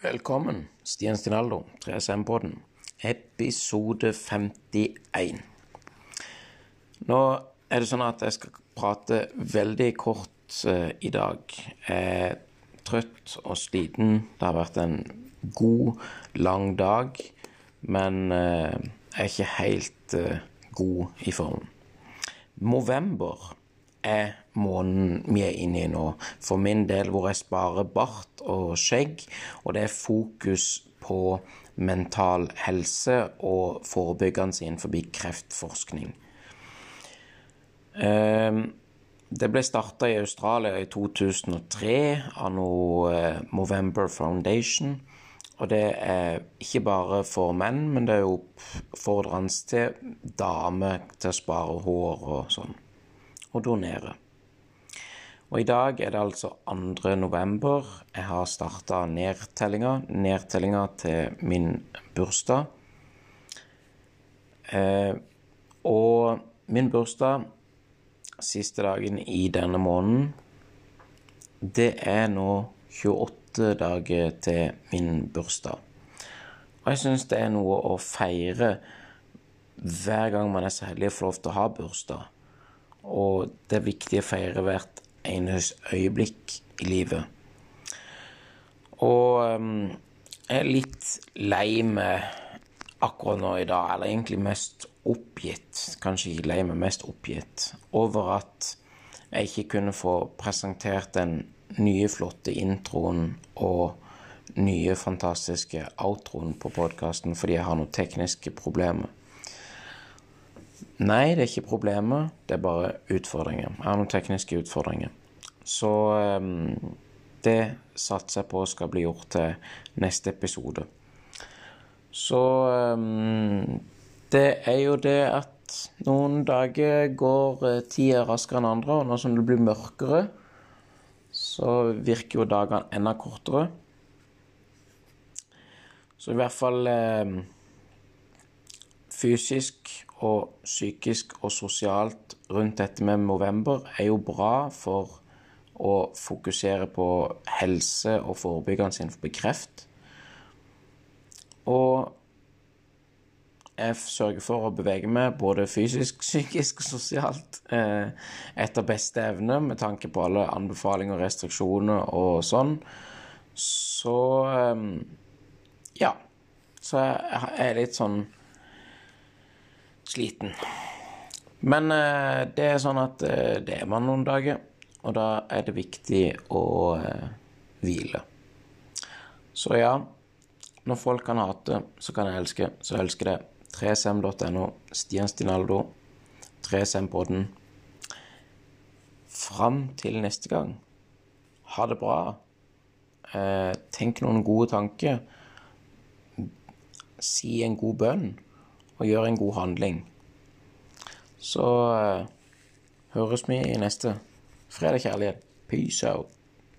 Velkommen, Stian Stinaldo, 3SM-podden, episode 51. Nå er det sånn at jeg skal prate veldig kort uh, i dag. Jeg er trøtt og sliten. Det har vært en god, lang dag, men uh, jeg er ikke helt uh, god i form. November er måneden vi er inne i nå. For min del hvor jeg sparer bart og skjegg, og det er fokus på mental helse og forebyggende innenfor kreftforskning. Ehm, det ble starta i Australia i 2003 av noe Movember Foundation. Og det er ikke bare for menn, men det er jo oppfordrende til damer til å spare hår og sånn og donere. Og i dag er det altså 2. november. Jeg har starta nedtellinga. Nedtellinga til min bursdag. Eh, og min bursdag, siste dagen i denne måneden, det er nå 28 dager til min bursdag. Og jeg syns det er noe å feire hver gang man er så heldig å få lov til å ha bursdag. Og det er viktig å feire hvert eneste øyeblikk i livet. Og um, jeg er litt lei meg akkurat nå i dag, eller egentlig mest oppgitt, kanskje ikke lei meg, mest oppgitt, over at jeg ikke kunne få presentert den nye, flotte introen og nye, fantastiske outroen på podkasten fordi jeg har noen tekniske problemer. Nei, det er ikke problemet. Det er bare utfordringer. Jeg har noen tekniske utfordringer. Så um, det satser jeg på skal bli gjort til neste episode. Så um, det er jo det at noen dager går eh, tida raskere enn andre, og nå som det blir mørkere, så virker jo dagene enda kortere. Så i hvert fall um, fysisk og psykisk og sosialt rundt dette med november er jo bra for å fokusere på helse og forebyggende innenfor kreft. Og jeg sørger for å bevege meg både fysisk, psykisk og sosialt eh, etter beste evne med tanke på alle anbefalinger og restriksjoner og sånn. Så eh, ja. Så jeg er litt sånn sliten. Men eh, det er sånn at eh, det er man noen dager, og da er det viktig å eh, hvile. Så ja, når folk kan hate, så kan jeg elske. Så elsker det. 3sm.no, Stian Stinaldo, 3SM-podden. Fram til neste gang. Ha det bra. Eh, tenk noen gode tanker. Si en god bønn og gjør en god handling. Så uh, høres vi i neste fredag, kjærlighet. Peace out.